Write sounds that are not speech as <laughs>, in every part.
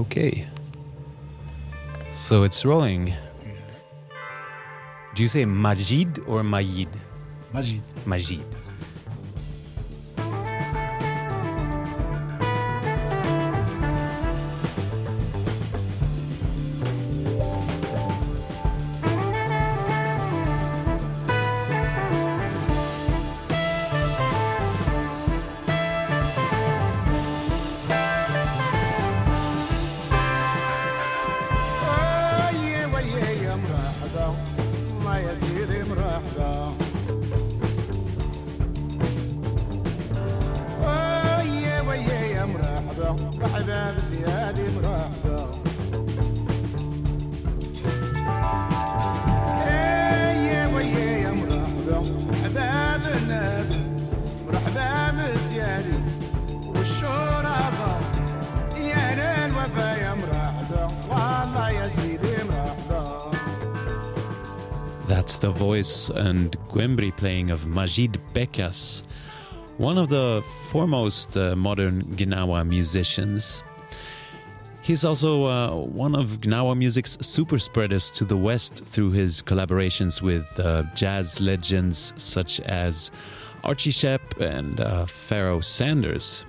Okay. So it's rolling. Do you say Majid or Majid? Majid. Majid. The voice and Gwembri playing of Majid Bekkas, one of the foremost uh, modern Gnawa musicians. He's also uh, one of Gnawa music's super spreaders to the West through his collaborations with uh, jazz legends such as Archie Shepp and uh, Pharaoh Sanders.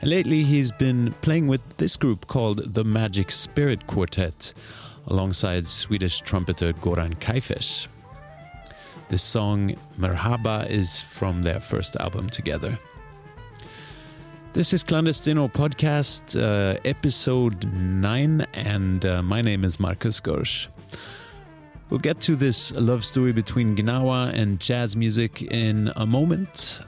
And lately, he's been playing with this group called the Magic Spirit Quartet, alongside Swedish trumpeter Goran Kajfeš. The song, Merhaba, is from their first album together. This is Clandestino Podcast, uh, episode 9, and uh, my name is Markus Görsch. We'll get to this love story between Gnawa and jazz music in a moment.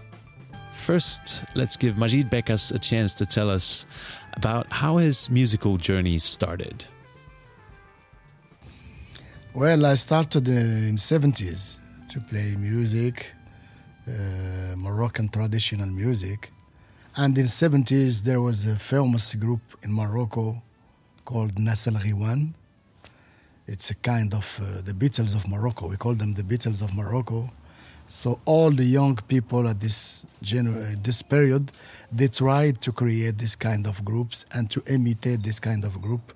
First, let's give Majid Bekkas a chance to tell us about how his musical journey started. Well, I started uh, in 70s to play music, uh, Moroccan traditional music. And in 70s, there was a famous group in Morocco called Nass El Ghiwane. It's a kind of uh, the Beatles of Morocco. We call them the Beatles of Morocco. So all the young people at this uh, this period, they tried to create this kind of groups and to imitate this kind of group.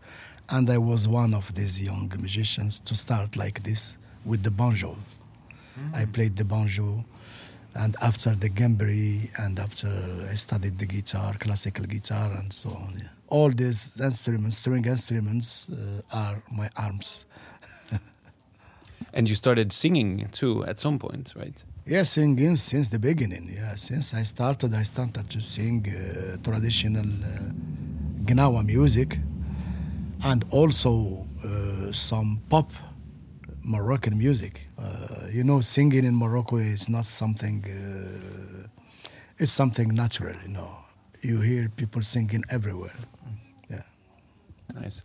And I was one of these young musicians to start like this with the banjo. I played the banjo, and after the gambri, and after I studied the guitar, classical guitar, and so on. yeah. All these instruments, string instruments, uh, are my arms. And you started singing too at some point, right? Yeah, singing since the beginning. Yeah, since I started, I started to sing uh, traditional uh, Gnawa music and also uh, some pop Moroccan music. Uh, you know, singing in Morocco is not something, uh, it's something natural, you know. You hear people singing everywhere. Yeah. Nice.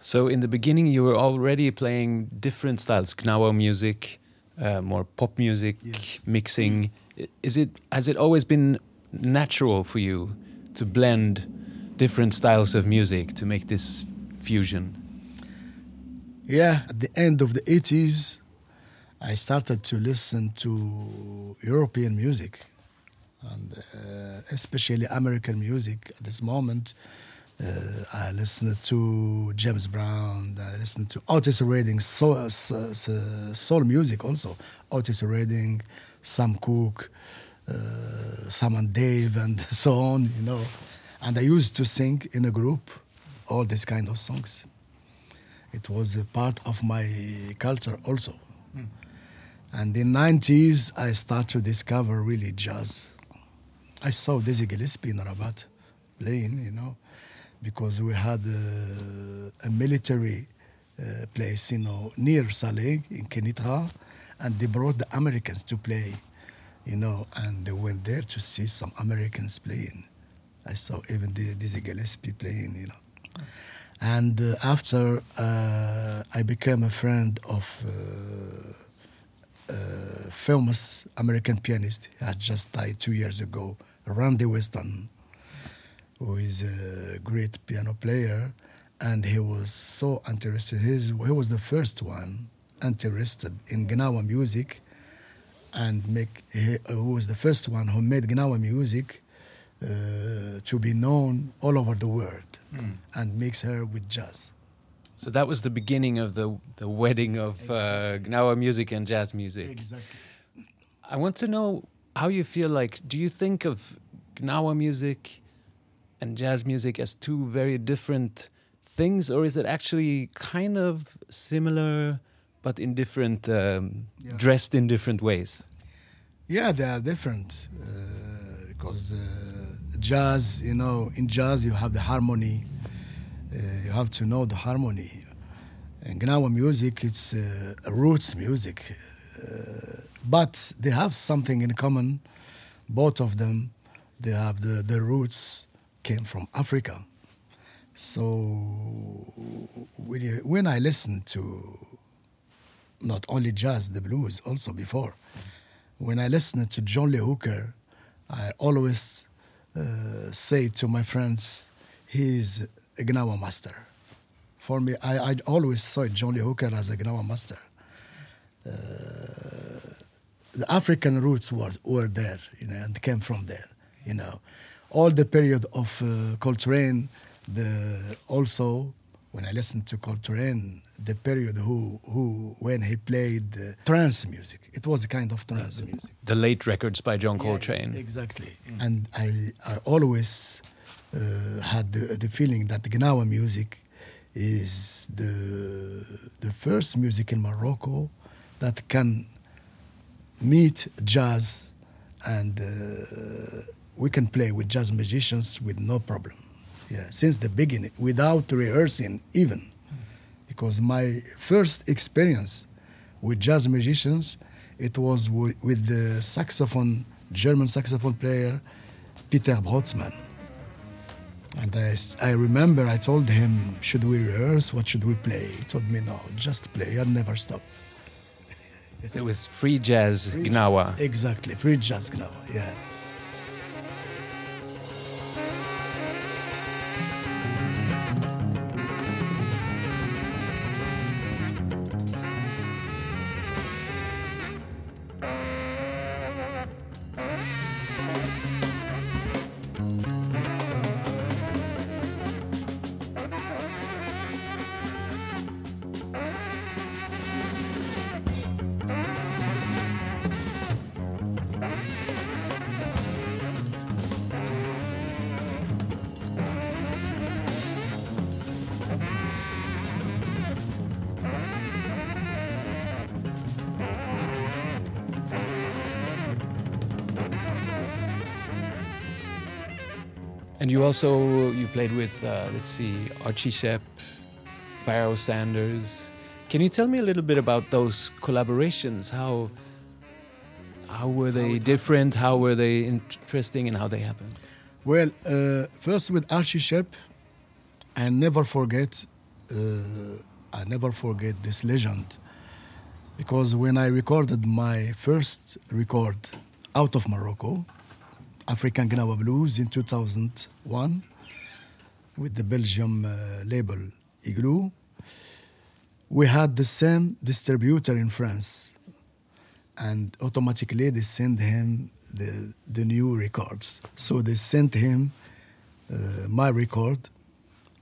So in the beginning, you were already playing different styles, Gnawa music, uh, more pop music, Yes. mixing. Is it has it always been natural for you to blend different styles of music to make this fusion? Yeah, at the end of the 80s, I started to listen to European music, and uh, especially American music. At this moment, uh, I listened to James Brown, I listened to Otis Redding, soul, uh, soul music also. Otis Redding, Sam Cooke, uh, Sam and Dave, and <laughs> so on, you know. And I used to sing in a group all these kind of songs it was a part of my culture also. And in 90s, I started to discover really jazz. I saw Dizzy Gillespie in Rabat playing, you know, because we had uh, a military uh, place, you know, near Salé in Kenitra, and they brought the Americans to play, you know, and they went there to see some Americans playing. I saw even Dizzy Gillespie playing, you know. And uh, after uh, I became a friend of uh, uh, famous American pianist, he had just died two years ago, Randy Weston, who is a great piano player, and he was so interested. He's, he was the first one interested in Gnawa music, and make he, who was the first one who made Gnawa music to be known all over the world and mix her with jazz. So that was the beginning of the the wedding of uh, Gnawa music and jazz music. Exactly. I want to know how you feel like. Do you think of Gnawa music and jazz music as two very different things, or is it actually kind of similar, but in different, um, Yeah. dressed in different ways? Yeah, they are different uh, because uh, jazz, you know, in jazz you have the harmony. Uh, you have to know the harmony. And Gnawa music, it's uh, roots music, uh, but they have something in common. Both of them, they have the, the roots came from Africa. So when, you, when I listen to not only jazz, the blues also before. When I listen to John Lee Hooker, I always uh, say to my friends, he's a Gnawa master. For me, I, I always saw John Lee Hooker as a Gnawa master. Uh, the African roots were, were there, you know, and came from there, you know. All the period of uh, Coltrane, the also when I listened to Coltrane, the period who who when he played uh, trance music, it was a kind of trance music. The late records by John Yeah, Coltrane. exactly. And I, I always uh, had the, the feeling that Gnawa music is the, the first music in Morocco that can meet jazz and uh, we can play with jazz musicians with no problem. Yeah, since the beginning, without rehearsing even. Because my first experience with jazz musicians, it was wi- with the saxophone, German saxophone player, Peter Brötzmann. And I, I remember I told him, should we rehearse? What should we play? He told me, no, just play and never stop. It was free jazz Free Gnawa. jazz, Exactly, free jazz Gnawa, yeah. And you also you played with uh, let's see Archie Shepp, Pharaoh Sanders. Can you tell me a little bit about those collaborations? How how were they different? How were they interesting? And how they happened? Well, uh, first with Archie Shepp, I never forget. Uh, I never forget this legend, because when I recorded my first record out of Morocco, African Gnawa Blues in 2001, with the Belgium uh, label Igloo, we had the same distributor in France, and automatically they sent him the, the new records. So they sent him uh, my record,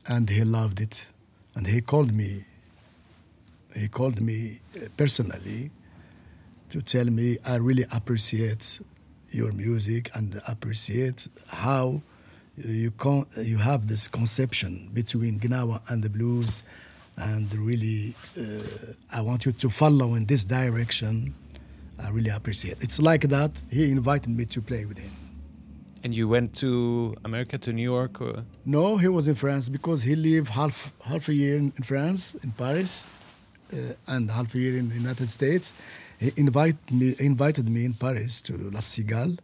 and he loved it. And he called me. He called me uh, personally to tell me I really appreciate your music and appreciate how you con- you have this conception between Gnawa and the blues, and really uh, I want you to follow in this direction. I really appreciate. It's like that. He invited me to play with him. And you went to America, to New York, or No, he was in France because he lived half half a year in, in France, in Paris, uh, and half a year in the United States. He invited me invited me in Paris to La Cigale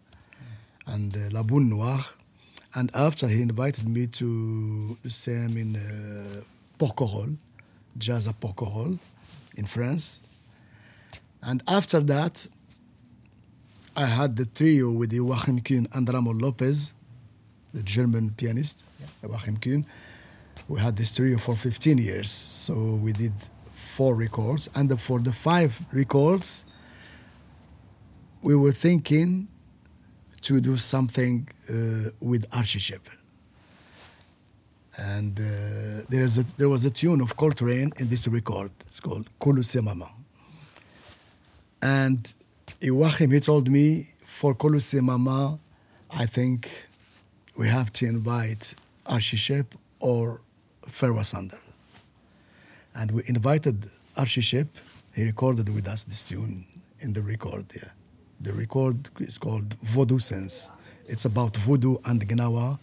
and uh, La Boule Noire, and after he invited me to same in uh, Porquerolles, jazz at Porquerolles, in France. And after that, I had the trio with Joachim Kuhn and Ramon Lopez, the German pianist, Joachim Kuhn. We had this trio for 15 years. So we did four records. And for the five records, we were thinking to do something uh, with Archie And uh, there, is a, there was a tune of Coltrane in this record. It's called Kulu Mama. And Joachim, he told me, for Kulu Mama, I think we have to invite Archie or Pharaoh Sander. And we invited Archie He recorded with us this tune in the record, yeah. The record is called Voodoo Sense. It's about voodoo and gnawa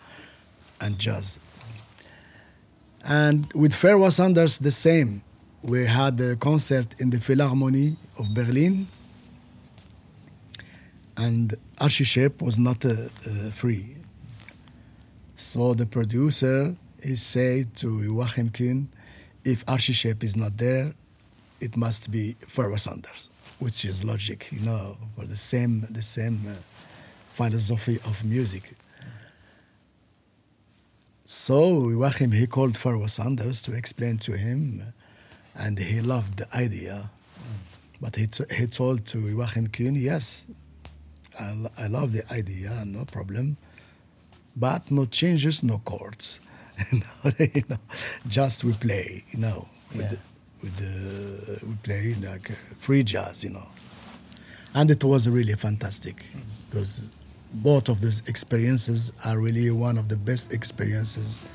and jazz. And with Pharaoh Sanders, the same. We had a concert in the Philharmonie of Berlin, and Archie was not uh, uh, free. So the producer he said to Joachim Kuhn, if Archie is not there, it must be Pharaoh Sanders which is logic, you know, for the same the same uh, philosophy of music. So Joachim he called Pharaoh Sanders to explain to him, and he loved the idea. But he, t- he told to Joachim Kuhn, yes, I, l- I love the idea, no problem, but no changes, no chords. You <laughs> know, just we play, you know, yeah with the, we play like uh, free jazz, you know, and it was really fantastic. Because both of those experiences are really one of the best experiences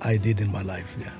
I did in my life. Yeah.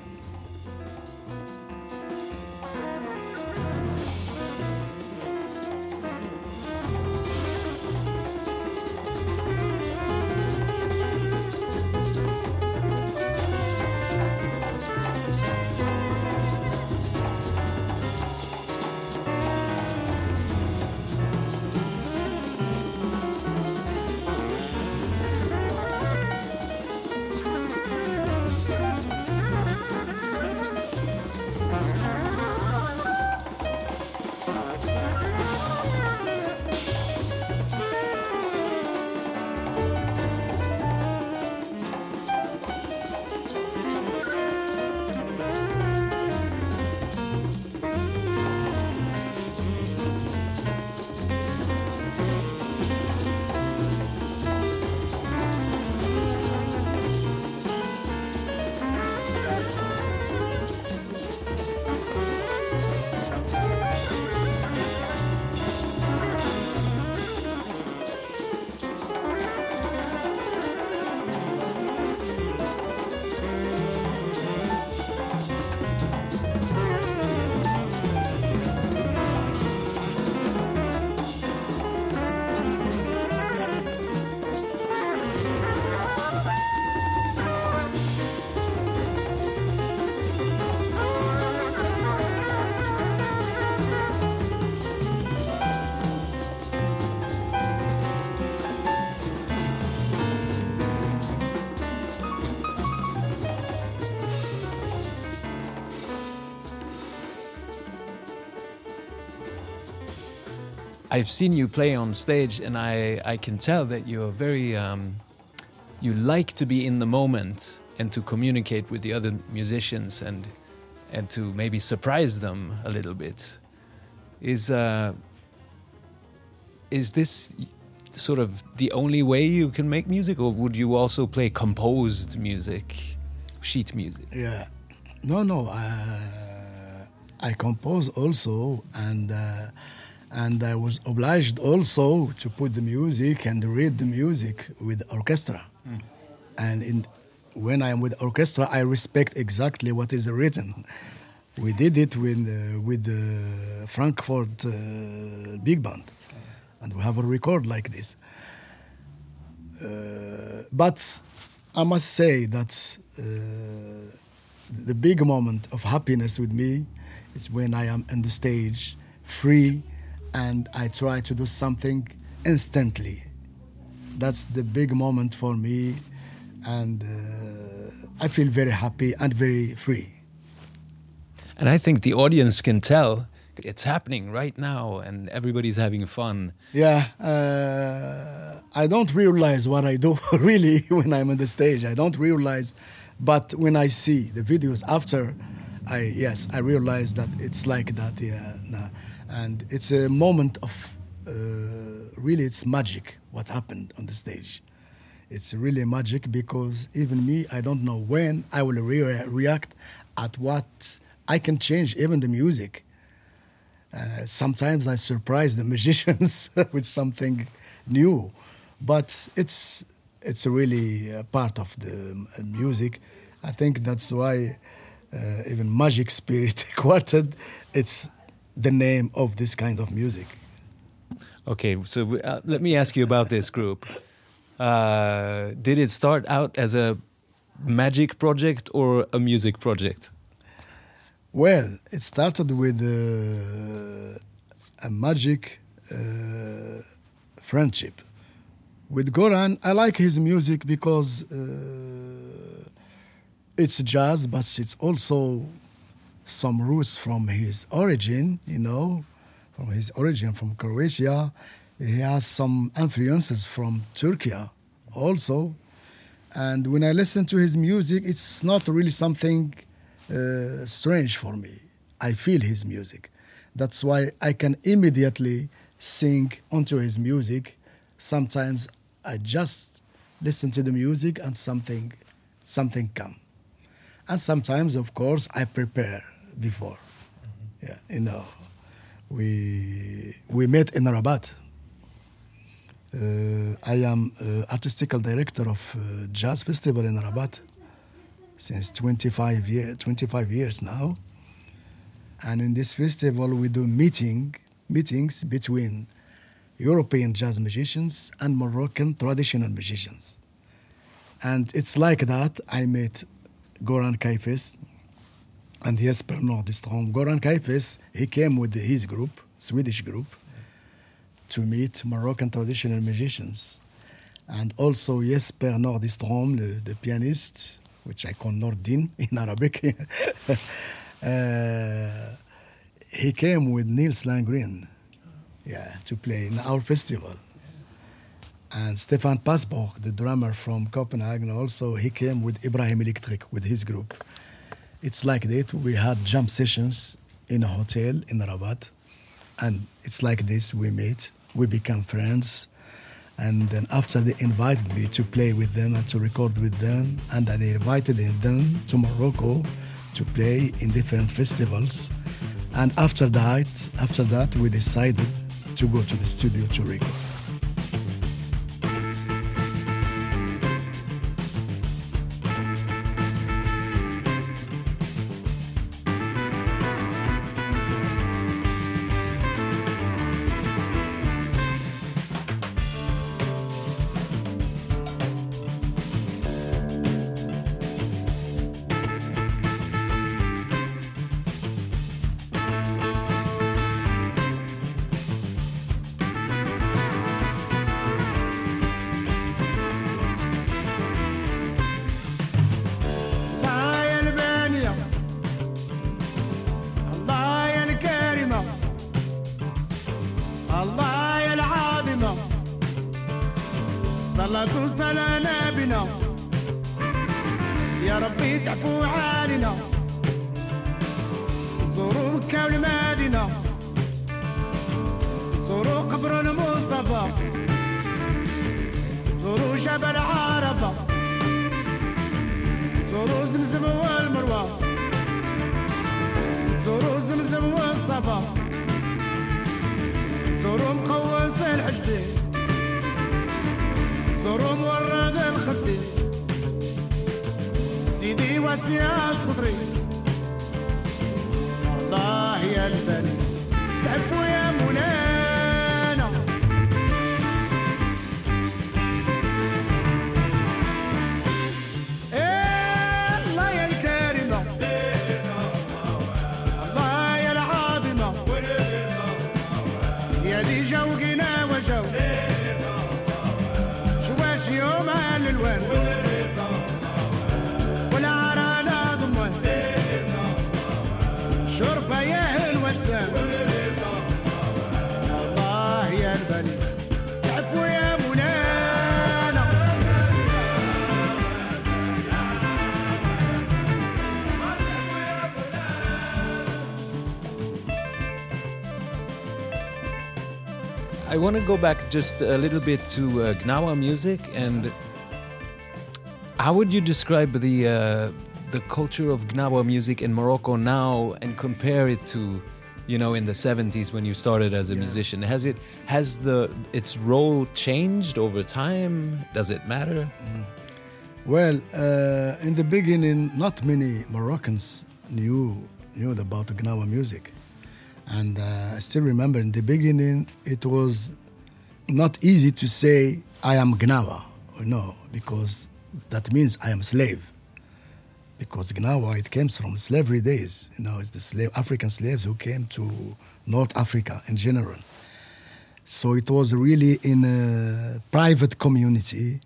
I've seen you play on stage, and I, I can tell that you're very, um, you like to be in the moment and to communicate with the other musicians and, and to maybe surprise them a little bit. Is, uh, is this sort of the only way you can make music, or would you also play composed music, sheet music? Yeah, no, no. Uh, I compose also, and uh, and I was obliged also to put the music and read the music with orchestra. Mm. And in, when I'm with orchestra, I respect exactly what is written. We did it with uh, with the Frankfurt uh, big band, and we have a record like this. Uh, but I must say that uh, the big moment of happiness with me is when I am on the stage, free and I try to do something instantly. That's the big moment for me, and uh, I feel very happy and very free. And I think the audience can tell it's happening right now, and everybody's having fun. Yeah, uh, I don't realize what I do <laughs> really when I'm on the stage. I don't realize, but when I see the videos after, I yes, I realize that it's like that. Yeah. Nah and it's a moment of uh, really it's magic what happened on the stage. It's really magic because even me, I don't know when I will re- react at what I can change, even the music. Uh, sometimes I surprise the <laughs> magicians <laughs> with something new, but it's it's really a part of the uh, music. I think that's why uh, even Magic Spirit <laughs> Quartet, it's the name of this kind of music. Okay, so uh, let me ask you about this group. Uh, did it start out as a magic project or a music project? Well, it started with uh, a magic uh, friendship. With Goran, I like his music because uh, it's jazz, but it's also some roots from his origin, you know, from his origin from Croatia. He has some influences from Turkey also. And when I listen to his music, it's not really something uh, strange for me. I feel his music. That's why I can immediately sing onto his music. Sometimes I just listen to the music and something, something come. And sometimes, of course, I prepare before. Mm-hmm. Yeah, you know, we we met in Rabat. Uh, I am uh, artistical director of uh, jazz festival in Rabat since 25 years 25 years now and in this festival we do meeting meetings between European jazz musicians and Moroccan traditional musicians and it's like that I met Goran Kajfeš and Jesper Nordenström. Goran Kajfeš he came with his group Swedish group to meet Moroccan traditional musicians and also Jesper Nordenström the, the pianist which I call Nordin <laughs> in Arabic. <laughs> uh, he came with Nils Landgren, yeah, to play in our festival. And Stefan Pasborg, the drummer from Copenhagen, also he came with Ibrahim Electric with his group. It's like that. We had jump sessions in a hotel in Rabat, and it's like this. We meet, we become friends and then after they invited me to play with them and to record with them, and they invited them to Morocco to play in different festivals. And after that, after that, we decided to go to the studio to record. وصل بنا. يا ربي تعفو عنا show. I want to go back just a little bit to uh, Gnawa music and how would you describe the uh, the culture of Gnawa music in Morocco now and compare it to you know in the 70s when you started as a Yeah. musician? Has it has the its role changed over time? Does it matter? Well, uh, in the beginning, not many Moroccans knew knew about Gnawa music, and uh, I still remember in the beginning it was not easy to say I am Gnawa, no, because that means I am slave. Because Gnawa it comes from slavery days, you know, it's the slave African slaves who came to North Africa in general. So it was really in a private community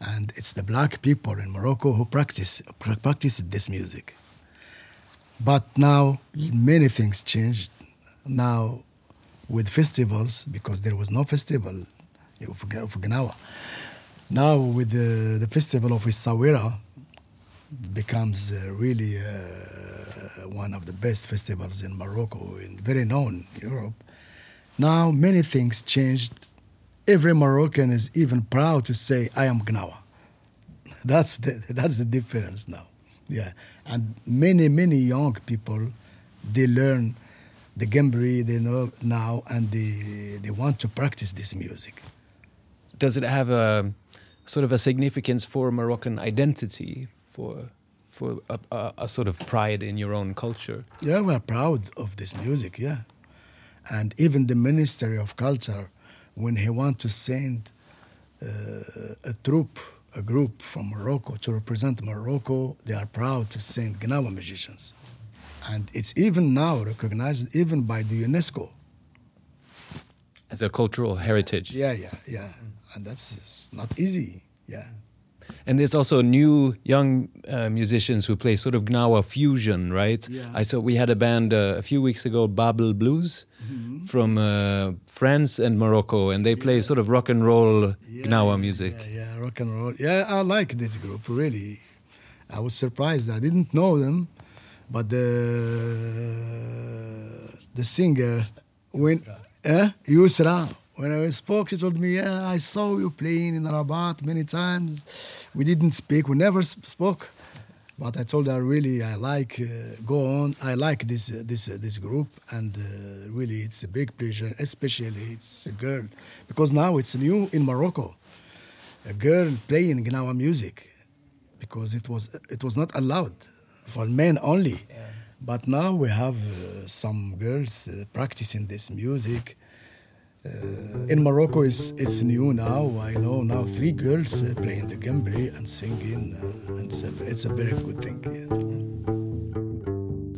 and it's the black people in Morocco who practice pra- practice this music. But now many things changed. Now with festivals, because there was no festival of, Gnawa. Now with the, the festival of Essaouira becomes uh, really uh, one of the best festivals in Morocco and very known in Europe. Now many things changed every Moroccan is even proud to say, I am Gnawa. <laughs> That's the, that's the difference now. Yeah. And many, many young people, they learn the Gembri, they know now, and they, they want to practice this music. does it have a sort of a significance for Moroccan identity for for a, a, a sort of pride in your own culture Yeah, we're proud of this music, yeah. And even the Ministry of Culture, when he want to send uh, a troupe, a group from Morocco to represent Morocco, they are proud to send Gnawa musicians. And it's even now recognized even by the UNESCO. as a cultural heritage Yeah, yeah, yeah. And that's it's not easy, yeah. And there's also new young uh, musicians who play sort of Gnawa fusion, right? Yeah. I saw we had a band uh, a few weeks ago, Bab L' Bluz, Mm-hmm. from uh, France and Morocco, and they play sort of rock and roll Yeah, Gnawa music. Yeah, yeah, rock and roll. Yeah, I like this group really. I was surprised. I didn't know them, but the the singer when eh, Yusra when I spoke, she told me, "Yeah, I saw you playing in Rabat many times. We didn't speak. We never spoke." But I told her, really, I like uh, go on. I like this uh, this uh, this group, and uh, really, it's a big pleasure. Especially, it's a girl because now it's new in Morocco, a girl playing Gnawa music, because it was it was not allowed for men only. But now we have uh, some girls uh, practicing this music. Uh, in Morocco, it's, it's new now. I know now three girls uh, playing the gambri and singing, uh, and it's a, it's a very good thing.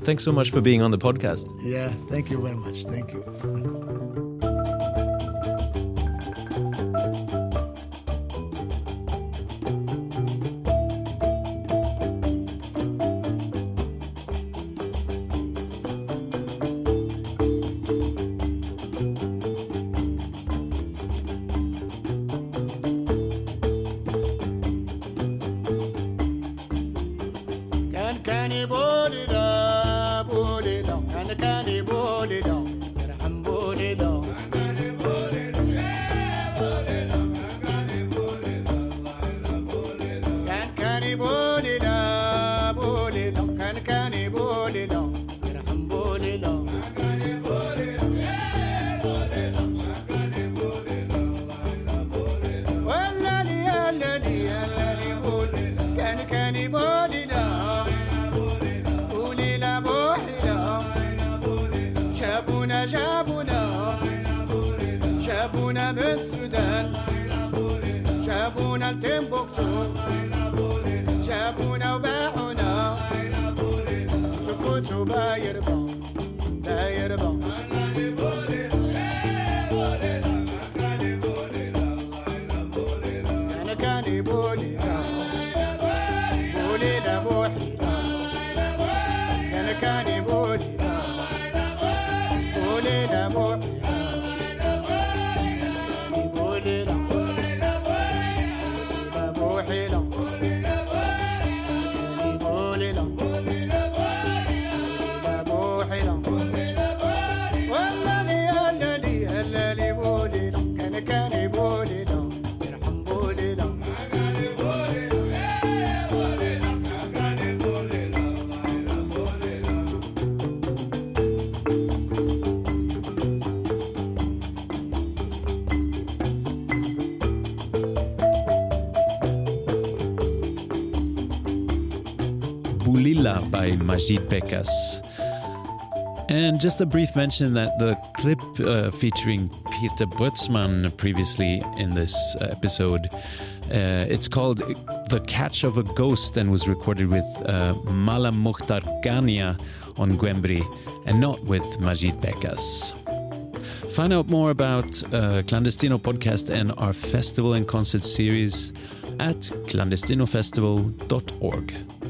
Thanks so much for being on the podcast. Yeah. yeah, thank you very much. Thank you. <laughs> Cannibal. Bulila by Majid Bekkas. And just a brief mention that the clip uh, featuring Peter Brötzmann previously in this uh, episode, uh, it's called The Catch of a Ghost and was recorded with uh, Maâlem Mokhtar Gania on Gwembri and not with Majid Bekkas. Find out more about uh, Clandestino podcast and our festival and concert series at clandestinofestival.org.